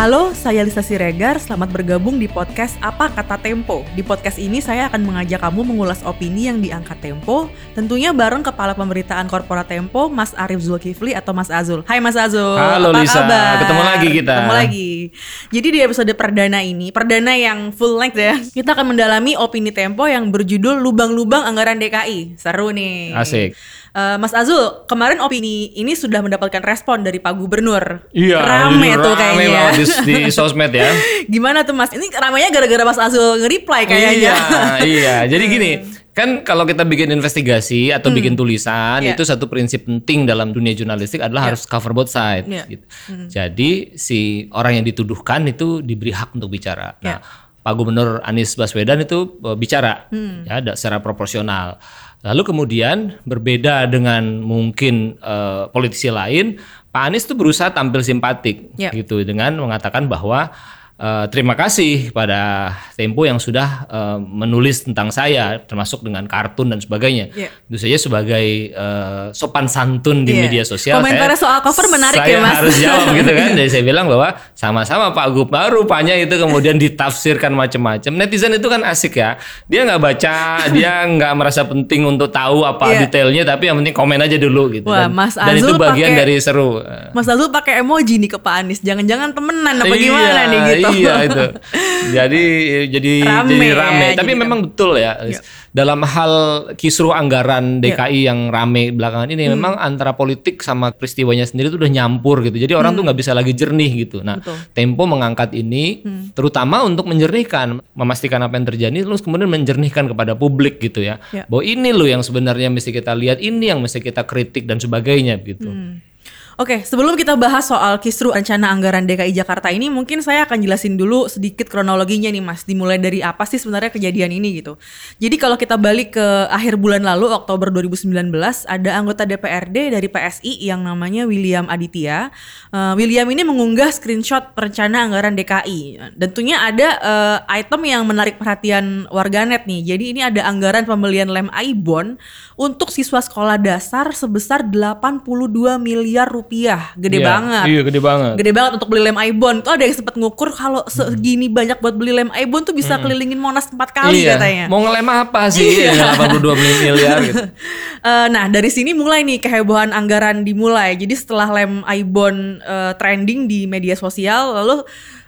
Halo, saya Lisa Siregar. Selamat bergabung di podcast Apa Kata Tempo. Di podcast ini saya akan mengajak kamu mengulas opini yang diangkat Tempo, tentunya bareng Kepala Pemberitaan Korporat Tempo, Mas Arief Zulkifli atau Mas Azul. Hai Mas Azul. Halo apa Lisa, kabar? ketemu lagi kita. Ketemu lagi. Jadi di episode perdana ini, perdana yang full length ya, kita akan mendalami opini Tempo yang berjudul Lubang-Lubang Anggaran DKI. Seru nih. Asik. Eh, Mas Azul, kemarin opini ini sudah mendapatkan respon dari Pak Gubernur. Iya, rame jadi tuh rame kayaknya. banget di, di sosmed ya. Gimana tuh Mas? Ini ramenya gara-gara Mas Azul nge-reply kayaknya. Iya, iya. Jadi gini, kan kalau kita bikin investigasi atau bikin tulisan Iya. itu satu prinsip penting dalam dunia jurnalistik adalah harus cover both side. Iya. gitu. Jadi si orang yang dituduhkan itu diberi hak untuk bicara. Iya. Nah, Pak Gubernur Anies Baswedan itu uh, bicara Hmm. ya secara proporsional. Lalu kemudian berbeda dengan mungkin uh, politisi lain, Pak Anies tuh berusaha tampil simpatik Iya. gitu dengan mengatakan bahwa uh, terima kasih pada Tempo yang sudah uh, menulis tentang saya termasuk dengan kartun dan sebagainya. Iya. Tentu saja sebagai uh, sopan santun di Iya. media sosial Komentarnya soal cover menarik saya ya, Mas. harus jawab gitu kan. Jadi saya bilang bahwa sama-sama Pak Gub baru rupanya itu kemudian ditafsirkan macam-macam. Netizen itu kan asik ya. Dia nggak baca, dia nggak merasa penting untuk tahu apa Iya. detailnya tapi yang penting komen aja dulu gitu. Wah, dan, Mas dan itu Azul bagian pakai- dari seru. Mas Azul pakai emoji nih ke Pak Anies. Jangan-jangan temenan apa gimana Iya, nih gitu. Iya itu. Jadi jadi Rame jadi ya, rame. Tapi jadi memang betul ya. Iya. Dalam hal kisruh anggaran DKI yang rame belakangan ini memang antara politik sama peristiwanya sendiri itu udah nyampur gitu. Jadi orang tuh nggak bisa lagi jernih gitu. Nah, Betul. Tempo mengangkat ini terutama untuk menjernihkan, memastikan apa yang terjadi terus kemudian menjernihkan kepada publik gitu ya. Ya. Bahwa ini loh yang sebenarnya mesti kita lihat, ini yang mesti kita kritik dan sebagainya gitu. Oke, sebelum kita bahas soal kisru rencana anggaran DKI Jakarta ini, mungkin saya akan jelasin dulu sedikit kronologinya nih Mas. Dimulai dari apa sih sebenarnya kejadian ini gitu. Jadi kalau kita balik ke akhir bulan lalu, Oktober 2019, ada anggota DPRD dari PSI yang namanya William Aditya. Eh, William ini mengunggah screenshot perencana anggaran DKI. Tentunya ada eh, item yang menarik perhatian warganet nih. Jadi ini ada anggaran pembelian lem Aibon untuk siswa sekolah dasar sebesar 82 miliar rupiah. Gede Iya, banget. Iya, gede banget. Gede banget untuk beli lem Aibon. Tuh ada yang sempat ngukur kalau segini banyak buat beli lem Aibon tuh bisa kelilingin Monas empat kali iya. katanya. Mau ngelem apa sih? Iya. 82 miliar gitu. Eh, nah dari sini mulai nih kehebohan anggaran dimulai. Jadi setelah lem Aibon eh, trending di media sosial, lalu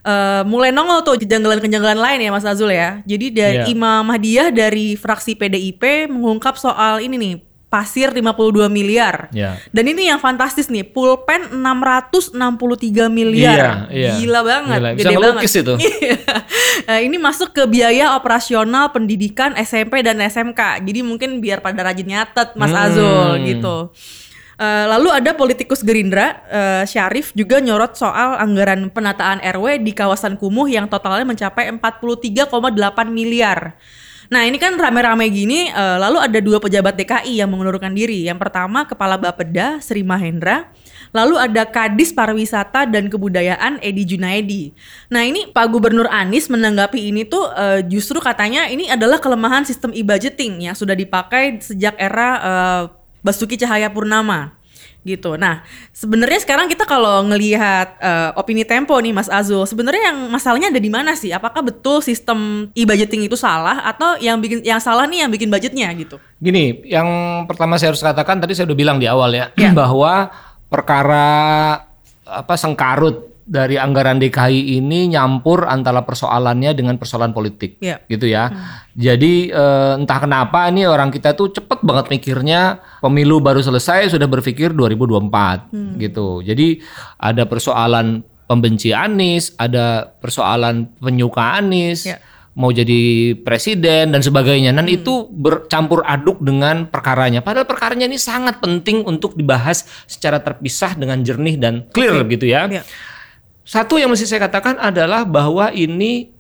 eh, mulai nongol tuh kejanggalan-kejanggalan lain ya Mas Azul ya. Jadi dari Iya. Imam Hadiah dari fraksi PDIP mengungkap soal ini nih pasir 52 miliar. Ya. Dan ini yang fantastis nih, pulpen 663 miliar. Iya, iya. Gila banget, Gila, bisa gede banget. itu. Eh, ini masuk ke biaya operasional pendidikan SMP dan SMK. Jadi mungkin biar pada rajin nyatet Mas Hmm. Azul gitu. Eh, lalu ada politikus Gerindra, eh, Syarif juga nyorot soal anggaran penataan RW di kawasan kumuh yang totalnya mencapai 43,8 miliar. Nah ini kan rame-rame gini, eh, lalu ada dua pejabat DKI yang mengundurkan diri. Yang pertama Kepala Bapeda Sri Mahendra, lalu ada Kadis Pariwisata dan Kebudayaan Edi Junaidi. Nah ini Pak Gubernur Anies menanggapi ini tuh eh, justru katanya ini adalah kelemahan sistem e-budgeting yang sudah dipakai sejak era eh, Basuki Cahaya Purnama gitu. Nah, sebenarnya sekarang kita kalau ngelihat eh, opini Tempo nih Mas Azul, sebenarnya yang masalahnya ada di mana sih? Apakah betul sistem e-budgeting itu salah atau yang bikin yang salah nih yang bikin budgetnya gitu? Gini, yang pertama saya harus katakan tadi saya udah bilang di awal ya, Ya. bahwa perkara apa sengkarut dari anggaran DKI ini nyampur antara persoalannya dengan persoalan politik, Ya. gitu ya. Jadi eh, entah kenapa ini orang kita tuh cepet banget mikirnya pemilu baru selesai sudah berpikir 2024, gitu. Jadi ada persoalan pembenci Anies, ada persoalan penyuka Anies Ya. mau jadi presiden dan sebagainya. Dan itu bercampur aduk dengan perkaranya. Padahal perkaranya ini sangat penting untuk dibahas secara terpisah dengan jernih dan clear gitu ya. Ya. Satu yang mesti saya katakan adalah bahwa ini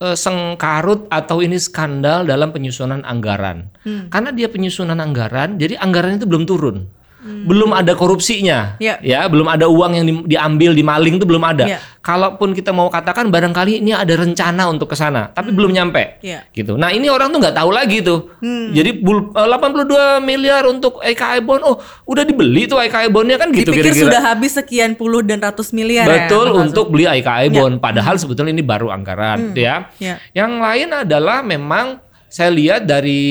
eh, sengkarut atau ini skandal dalam penyusunan anggaran. Karena dia penyusunan anggaran, jadi anggaran itu belum turun. Belum ada korupsinya, Ya. ya, belum ada uang yang di- diambil, dimaling itu belum ada. Ya. Kalaupun kita mau katakan barangkali ini ada rencana untuk ke sana, tapi belum nyampe, Ya. gitu. Nah ini orang tuh nggak tahu lagi tuh. Jadi bul- eh, 82 miliar untuk EKI bond, oh udah dibeli tuh EKI bondnya kan gitu Dipikir kira-kira. sudah habis sekian puluh dan ratus miliar Betul ya. Untuk beli IKI bond. Padahal sebetulnya ini baru anggaran, ya. Ya. Yang lain adalah memang saya lihat dari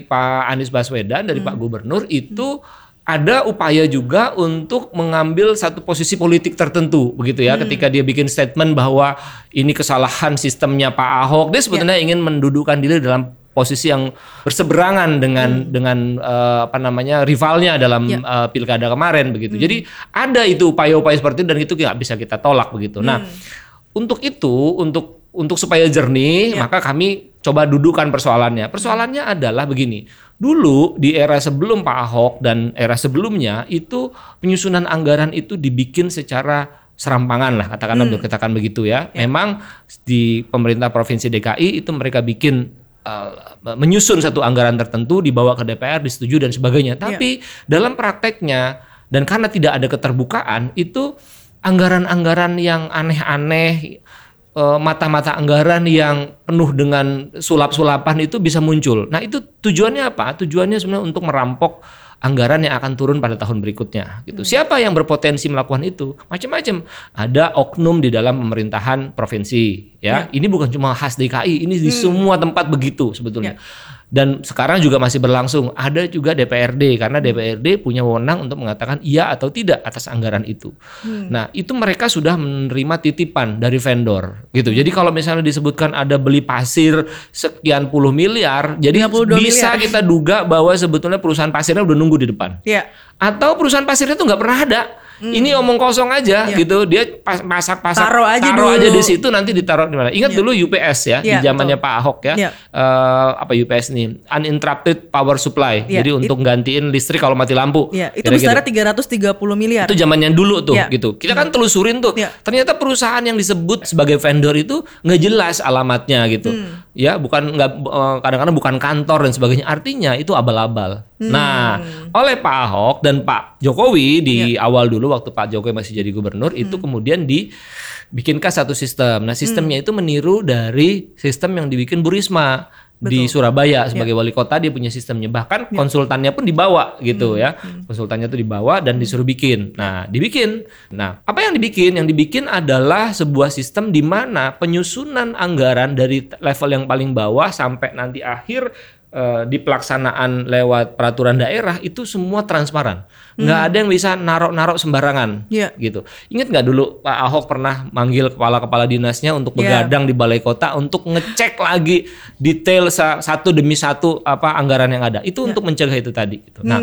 Pak Anies Baswedan, dari Pak Gubernur itu ada upaya juga untuk mengambil satu posisi politik tertentu, begitu ya. Ketika dia bikin statement bahwa ini kesalahan sistemnya Pak Ahok, dia sebetulnya ingin mendudukan diri dalam posisi yang berseberangan dengan dengan eh, apa namanya rivalnya dalam Ya. eh, pilkada kemarin begitu. Jadi ada itu upaya-upaya seperti itu dan itu nggak bisa kita tolak begitu. Nah, untuk itu untuk untuk supaya jernih maka kami coba dudukan persoalannya. Persoalannya adalah begini. Dulu di era sebelum Pak Ahok dan era sebelumnya itu penyusunan anggaran itu dibikin secara serampangan lah katakanlah katakan begitu ya. Memang di pemerintah provinsi DKI itu mereka bikin uh, menyusun satu anggaran tertentu dibawa ke DPR disetujui dan sebagainya. Tapi dalam prakteknya dan karena tidak ada keterbukaan itu anggaran-anggaran yang aneh-aneh eh, mata-mata anggaran yang penuh dengan sulap-sulapan itu bisa muncul. Nah, itu tujuannya apa? Tujuannya sebenarnya untuk merampok anggaran yang akan turun pada tahun berikutnya gitu. Siapa yang berpotensi melakukan itu? Macam-macam. Ada oknum di dalam pemerintahan provinsi ya. Ini bukan cuma khas DKI, ini di semua tempat begitu sebetulnya. Dan sekarang juga masih berlangsung. Ada juga DPRD karena DPRD punya wewenang untuk mengatakan iya atau tidak atas anggaran itu. Nah, itu mereka sudah menerima titipan dari vendor gitu. Jadi kalau misalnya disebutkan ada beli pasir sekian puluh miliar, jadi 52 bisa miliar. kita duga bahwa sebetulnya perusahaan pasirnya udah nunggu di depan. Ya. Atau perusahaan pasirnya tuh nggak pernah ada. Ini omong kosong aja gitu. Dia pas, masak-pasak Hmm. Taruh aja taruh dulu. aja di situ nanti ditaruh di mana. Ingat dulu UPS ya Iya, di zamannya Pak Ahok ya. Iya. Eh, apa UPS nih? Uninterrupted power supply. Iya, Jadi untuk gantiin listrik kalau mati lampu. Ya, itu Kira-kira. besarnya 330 miliar. Itu zamannya dulu tuh Iya. gitu. Kita kan telusurin tuh. Iya. Ternyata perusahaan yang disebut sebagai vendor itu nggak jelas alamatnya gitu. Hmm. Ya, bukan nggak eh, kadang-kadang bukan kantor dan sebagainya. Artinya itu abal-abal. Hmm. Nah, oleh Pak Ahok dan Pak Jokowi di Iya. awal dulu waktu Pak Jokowi masih jadi gubernur itu Hmm. kemudian dibikinkan satu sistem. Nah, sistemnya itu meniru dari sistem yang dibikin Bu Risma di Surabaya sebagai wali kota dia punya sistemnya. Bahkan konsultannya pun dibawa gitu ya. Konsultannya tuh dibawa dan disuruh bikin. Nah dibikin. Nah apa yang dibikin? Yang dibikin adalah sebuah sistem di mana penyusunan anggaran dari level yang paling bawah sampai nanti akhir eh, di pelaksanaan lewat peraturan daerah itu semua transparan nggak ada yang bisa narok-narok sembarangan Iya. gitu ingat nggak dulu Pak Ahok pernah manggil kepala-kepala dinasnya untuk Iya. begadang di balai kota untuk ngecek lagi detail sa- satu demi satu apa anggaran yang ada itu untuk mencegah itu tadi gitu. Nah,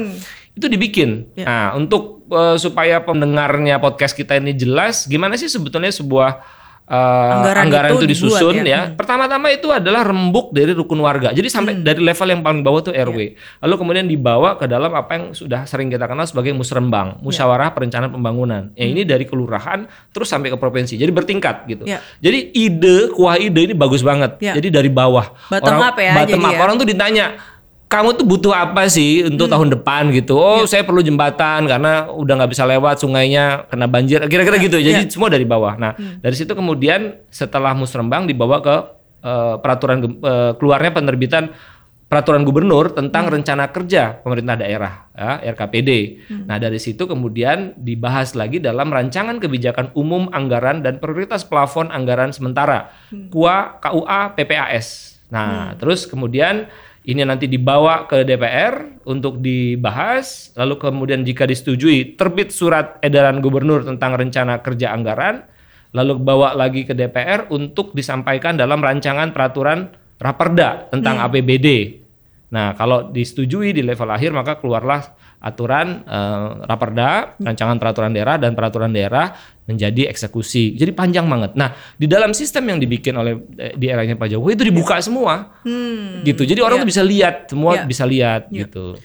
itu dibikin. Ya. Nah, untuk eh, supaya pendengarnya podcast kita ini jelas gimana sih sebetulnya sebuah eh, Anggaran anggaran, itu itu, disusun dibuat ya. ya. Pertama-tama itu adalah rembuk dari rukun warga. Jadi sampai dari level yang paling bawah tuh RW. Lalu kemudian dibawa ke dalam apa yang sudah sering kita kenal sebagai musrembang, musyawarah perencanaan pembangunan. Ya ini dari kelurahan terus sampai ke provinsi. Jadi bertingkat gitu. Ya. Jadi ide, kuah ide ini bagus banget. Ya. Jadi dari bawah. Bottom orang, up ya, Bottom up. ya. Orang tuh ditanya, kamu tuh butuh apa sih Hmm. untuk tahun depan gitu? Oh, Ya. saya perlu jembatan karena udah nggak bisa lewat sungainya kena banjir. Kira-kira gitu. Jadi semua dari bawah. Nah, Hmm. dari situ kemudian setelah musrembang dibawa ke eh, peraturan eh, keluarnya penerbitan peraturan gubernur tentang rencana kerja pemerintah daerah ya, RKPD. Nah, dari situ kemudian dibahas lagi dalam rancangan kebijakan umum anggaran dan prioritas plafon anggaran sementara KUA, KUA, PPAS. Nah, terus kemudian ini nanti dibawa ke DPR untuk dibahas, lalu kemudian jika disetujui terbit surat edaran gubernur tentang rencana kerja anggaran, lalu bawa lagi ke DPR untuk disampaikan dalam rancangan peraturan Raperda tentang APBD. Nah, kalau disetujui di level akhir maka keluarlah aturan eh, Raperda, rancangan peraturan daerah dan peraturan daerah menjadi eksekusi. Jadi panjang banget. Nah, di dalam sistem yang dibikin oleh eh, di eranya Pak Jokowi itu dibuka semua. Gitu. Jadi orang Ya. tuh bisa lihat, semua Ya. bisa lihat gitu.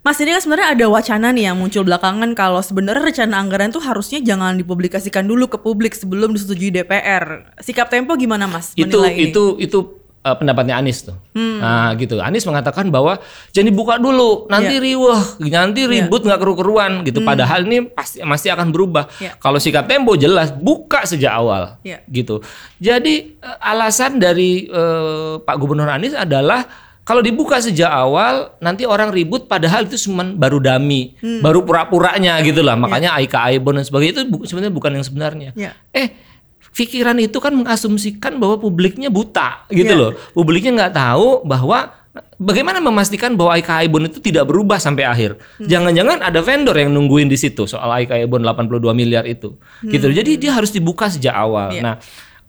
Mas ini kan sebenarnya ada wacana nih yang muncul belakangan kalau sebenarnya rencana anggaran tuh harusnya jangan dipublikasikan dulu ke publik sebelum disetujui DPR. Sikap Tempo gimana Mas itu menilai ini? itu itu uh, pendapatnya Anies tuh. Hmm. Nah, gitu. Anies mengatakan bahwa jangan dibuka dulu, nanti yeah. riweh, nanti iya. ribut nggak yeah. keru-keruan gitu. Hmm. Padahal ini pasti masih akan berubah. Yeah. Kalau sikap Tempo jelas buka sejak awal. Yeah. Gitu. Jadi uh, alasan dari uh, Pak Gubernur Anies adalah kalau dibuka sejak awal nanti orang ribut padahal itu cuma baru dami, hmm. baru pura-puranya gitu lah. Makanya yeah. AIK Aibon dan sebagainya itu sebenarnya bukan yang sebenarnya. Yeah. Eh pikiran itu kan mengasumsikan bahwa publiknya buta gitu yeah. loh. Publiknya nggak tahu bahwa bagaimana memastikan bahwa AIK Ibon itu tidak berubah sampai akhir. Hmm. Jangan-jangan hmm. ada vendor yang nungguin di situ soal AIK Ibon 82 miliar itu. Hmm. Gitu. Jadi dia harus dibuka sejak awal. Yeah. Nah,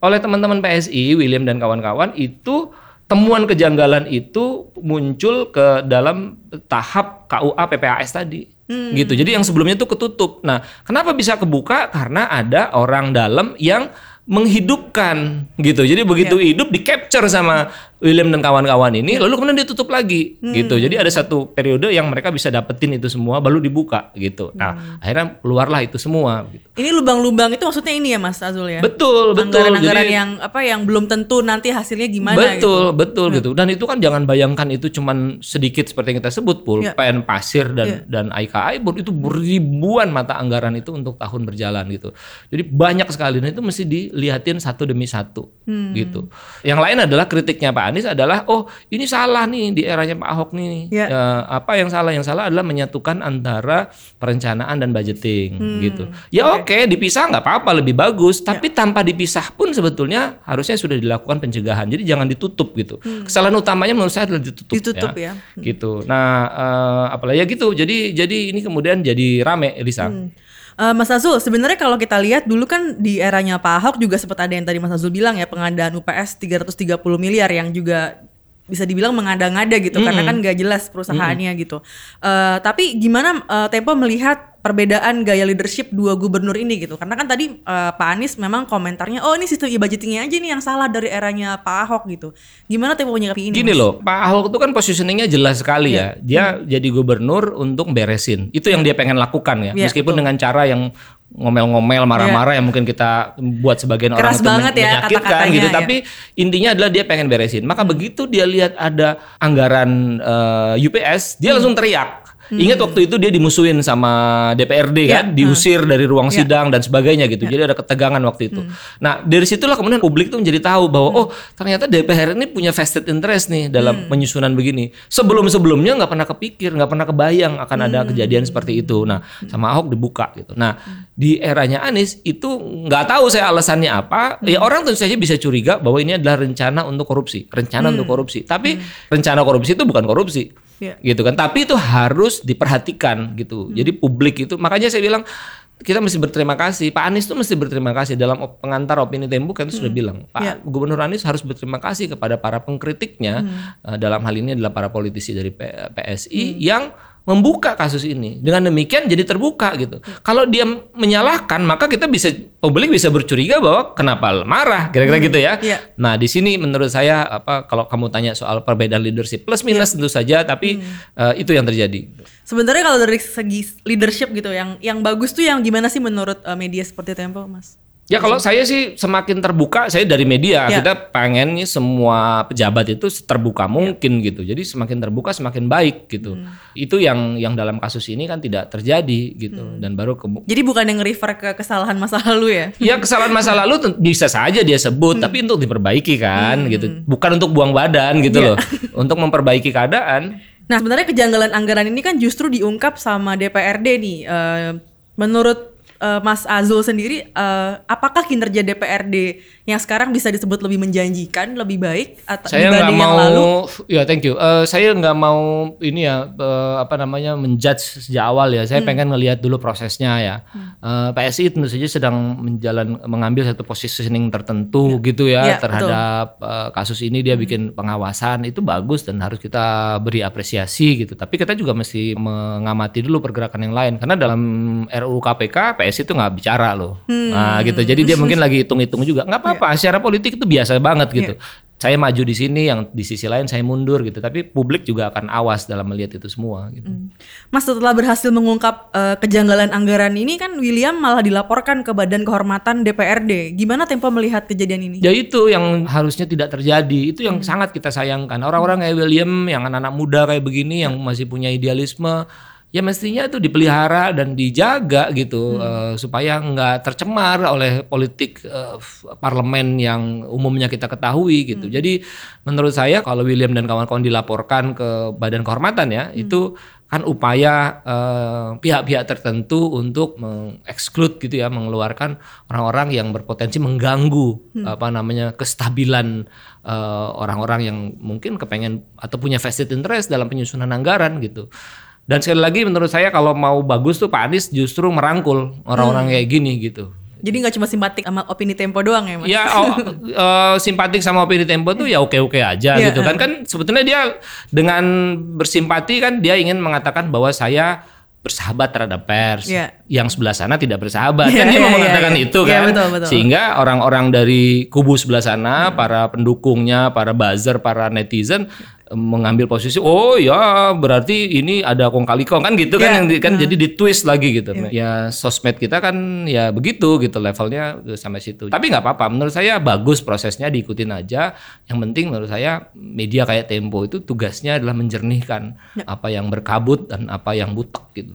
oleh teman-teman PSI, William dan kawan-kawan itu temuan kejanggalan itu muncul ke dalam tahap KUA PPAS tadi. Hmm. Gitu. Jadi yang sebelumnya itu ketutup. Nah, kenapa bisa kebuka? Karena ada orang dalam yang menghidupkan gitu. Jadi begitu yeah. hidup di capture sama William dan kawan-kawan ini, yeah. lalu kemudian ditutup lagi hmm. gitu. Jadi ada satu periode yang mereka bisa dapetin itu semua, baru dibuka gitu. Nah hmm. akhirnya keluarlah itu semua. Gitu. Ini lubang-lubang itu maksudnya ini ya Mas Azul ya? Betul betul. Anggaran-anggaran yang apa yang belum tentu nanti hasilnya gimana? Betul gitu. betul hmm. gitu. Dan itu kan jangan bayangkan itu cuman sedikit seperti yang kita sebut pul, yeah. PN Pasir dan yeah. dan AIKA itu ribuan mata anggaran itu untuk tahun berjalan gitu. Jadi banyak sekali dan itu mesti dilihatin satu demi satu hmm. gitu. Yang lain adalah kritiknya Pak Anies adalah oh ini salah nih di eranya Pak Ahok nih. Ya. Ya, apa yang salah? Yang salah adalah menyatukan antara perencanaan dan budgeting hmm. gitu. Ya oke okay. okay, dipisah nggak apa-apa lebih bagus. Ya. Tapi tanpa dipisah pun sebetulnya harusnya sudah dilakukan pencegahan. Jadi jangan ditutup gitu. Hmm. Kesalahan utamanya menurut saya adalah ditutup. Ditutup ya. ya. Hmm. Gitu. Nah uh, apalagi ya gitu. Jadi jadi ini kemudian jadi rame Elisa. Hmm. Uh, Mas Azul, sebenarnya kalau kita lihat dulu kan di eranya Pak Ahok juga sempat ada yang tadi Mas Azul bilang ya pengadaan UPS 330 miliar yang juga bisa dibilang mengada-ngada gitu mm. karena kan gak jelas perusahaannya mm. gitu. Uh, tapi gimana uh, Tempo melihat perbedaan gaya leadership dua gubernur ini gitu? Karena kan tadi uh, Pak Anies memang komentarnya, oh ini sistem e-budgetingnya aja nih yang salah dari eranya Pak Ahok gitu. Gimana Tempo menyikapi ini? Gini mas? loh, Pak Ahok itu kan positioningnya jelas sekali yeah. ya. Dia mm. jadi gubernur untuk beresin. Itu yang yeah. dia pengen lakukan ya, yeah, meskipun betul. dengan cara yang ngomel-ngomel marah-marah yeah. yang mungkin kita buat sebagian Keras orang itu ya, menyakitkan gitu ya. tapi intinya adalah dia pengen beresin maka begitu dia lihat ada anggaran uh, eh, UPS dia hmm. langsung teriak Hmm. Ingat waktu itu dia dimusuhin sama DPRD ya, kan, diusir hmm. dari ruang ya. sidang dan sebagainya gitu. Ya. Jadi ada ketegangan waktu itu. Hmm. Nah dari situlah kemudian publik tuh menjadi tahu bahwa hmm. oh ternyata DPR ini punya vested interest nih dalam hmm. penyusunan begini. Sebelum sebelumnya nggak pernah kepikir, nggak pernah kebayang akan hmm. ada kejadian seperti itu. Nah hmm. sama Ahok dibuka gitu. Nah hmm. di eranya Anies itu nggak tahu saya alasannya apa. Hmm. Ya orang tentu saja bisa curiga bahwa ini adalah rencana untuk korupsi, rencana hmm. untuk korupsi. Tapi hmm. rencana korupsi itu bukan korupsi yeah. gitu kan tapi itu harus diperhatikan gitu hmm. jadi publik itu makanya saya bilang kita mesti berterima kasih Pak Anies itu mesti berterima kasih dalam pengantar opini Tempo kan hmm. sudah bilang Pak yeah. Gubernur Anies harus berterima kasih kepada para pengkritiknya hmm. uh, dalam hal ini adalah para politisi dari PSI hmm. yang membuka kasus ini. Dengan demikian jadi terbuka gitu. Kalau dia menyalahkan, maka kita bisa publik bisa bercuriga bahwa kenapa marah, kira-kira hmm. gitu ya. Yeah. Nah, di sini menurut saya apa kalau kamu tanya soal perbedaan leadership plus minus yeah. tentu saja, tapi hmm. uh, itu yang terjadi. Sebenarnya kalau dari segi leadership gitu, yang yang bagus tuh yang gimana sih menurut uh, media seperti Tempo, Mas? Ya kalau saya sih semakin terbuka, saya dari media ya. kita pengen nih semua pejabat itu terbuka ya. mungkin ya. gitu. Jadi semakin terbuka semakin baik gitu. Hmm. Itu yang yang dalam kasus ini kan tidak terjadi gitu hmm. dan baru ke Jadi bukan yang refer ke kesalahan masa lalu ya? Ya kesalahan masa lalu bisa saja dia sebut, hmm. tapi untuk diperbaiki kan hmm. gitu. Bukan untuk buang badan gitu ya. loh. untuk memperbaiki keadaan. Nah sebenarnya kejanggalan anggaran ini kan justru diungkap sama DPRD nih. Uh, menurut uh, Mas Azul sendiri, uh, apakah kinerja DPRD yang sekarang bisa disebut lebih menjanjikan, lebih baik atau saya dibanding mau, yang lalu? Ya, thank you. Uh, saya nggak mau ini ya uh, apa namanya menjudge sejak awal ya. Saya hmm. pengen ngelihat dulu prosesnya ya. Hmm. Uh, PSI tentu saja sedang menjalan mengambil satu positioning tertentu ya. gitu ya, ya terhadap uh, kasus ini dia hmm. bikin pengawasan itu bagus dan harus kita beri apresiasi gitu. Tapi kita juga mesti mengamati dulu pergerakan yang lain karena dalam RUU KPK PSI itu nggak bicara loh. Hmm. Nah gitu. Jadi dia mungkin lagi hitung-hitung juga. Nggak apa-apa. Yeah. Secara politik itu biasa banget gitu. Yeah saya maju di sini, yang di sisi lain saya mundur gitu. Tapi publik juga akan awas dalam melihat itu semua. Gitu. Mas setelah berhasil mengungkap eh, kejanggalan anggaran ini kan William malah dilaporkan ke Badan Kehormatan DPRD. Gimana Tempo melihat kejadian ini? Ya itu yang harusnya tidak terjadi. Itu yang sangat kita sayangkan. Orang-orang kayak William, yang anak-anak muda kayak begini, yang masih punya idealisme, ya mestinya itu dipelihara dan dijaga gitu eh, supaya nggak tercemar oleh politik eh, parlemen yang umumnya kita ketahui gitu. Jadi menurut saya kalau William dan kawan-kawan dilaporkan ke Badan Kehormatan ya itu kan upaya eh, pihak-pihak tertentu untuk mengeksklud gitu ya mengeluarkan orang-orang yang berpotensi mengganggu apa namanya kestabilan eh, orang-orang yang mungkin kepengen atau punya vested interest dalam penyusunan anggaran gitu. Dan sekali lagi menurut saya kalau mau bagus tuh Pak Anies justru merangkul orang-orang kayak gini gitu. Jadi nggak cuma simpatik sama opini Tempo doang ya Mas? Ya oh, eh, simpatik sama opini Tempo tuh ya oke-oke aja Iya, gitu kan. Kan sebetulnya dia dengan bersimpati kan dia ingin mengatakan bahwa saya bersahabat terhadap pers. Iya. Yang sebelah sana tidak bersahabat. Iya, kan dia iya, mau iya, mengatakan iya. itu Iya, kan. betul, betul. Sehingga orang-orang dari kubu sebelah sana, para pendukungnya, para buzzer, para netizen eh, mengambil posisi oh ya berarti ini ada kong kali kong kan gitu kan Iya. yang kan jadi di twist lagi gitu. Ya. Sosmed kita kan ya begitu gitu levelnya sampai situ. Tapi nggak apa-apa menurut saya bagus prosesnya diikutin aja. Yang penting menurut saya media kayak Tempo itu tugasnya adalah menjernihkan apa yang berkabut dan apa yang butek gitu.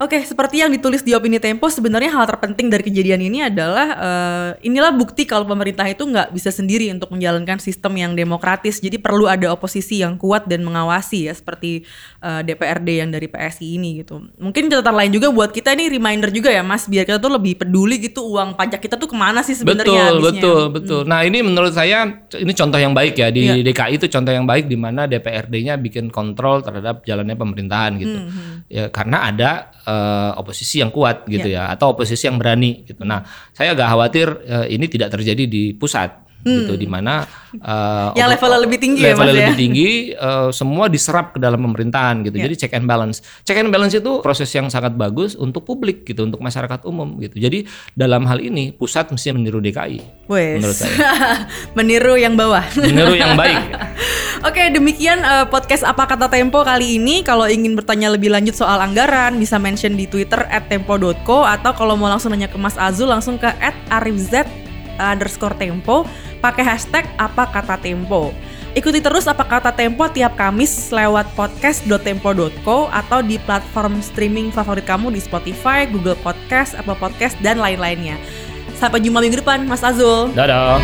Oke, seperti yang ditulis di opini Tempo, sebenarnya hal terpenting dari kejadian ini adalah eh, inilah bukti kalau pemerintah itu nggak bisa sendiri untuk menjalankan sistem yang demokratis. Jadi perlu ada oposisi yang kuat dan mengawasi ya, seperti eh, DPRD yang dari PSI ini gitu. Mungkin catatan lain juga buat kita ini reminder juga ya, Mas, biar kita tuh lebih peduli gitu uang pajak kita tuh ke mana sih sebenarnya betul habisnya. betul betul nah ini menurut saya ini contoh yang baik ya di Iya. DKI itu contoh yang baik di mana DPRD-nya bikin kontrol terhadap jalannya pemerintahan gitu Hmm, ya karena ada eh, oposisi yang kuat gitu Iya. ya atau oposisi yang berani gitu nah saya agak khawatir eh, ini tidak terjadi di pusat gitu di mana eh, Yang opo- Hmm. levelnya lebih tinggi ya, levelnya Mas, ya? lebih tinggi eh, semua diserap ke dalam pemerintahan gitu Iya. jadi check and balance check and balance itu proses yang sangat bagus untuk publik gitu untuk masyarakat umum gitu jadi dalam hal ini pusat mesti meniru DKI Wes. menurut saya Meniru yang bawah. meniru yang baik Oke, demikian eh, podcast Apa Kata Tempo kali ini. Kalau ingin bertanya lebih lanjut soal anggaran, bisa mention di Twitter @tempo.co atau kalau mau langsung nanya ke Mas Azul langsung ke @arifz underscore tempo pakai hashtag Apa Kata Tempo. Ikuti terus Apa Kata Tempo tiap Kamis lewat podcast.tempo.co atau di platform streaming favorit kamu di Spotify, Google Podcast, Apple Podcast, dan lain-lainnya. Sampai jumpa minggu depan, Mas Azul. dadah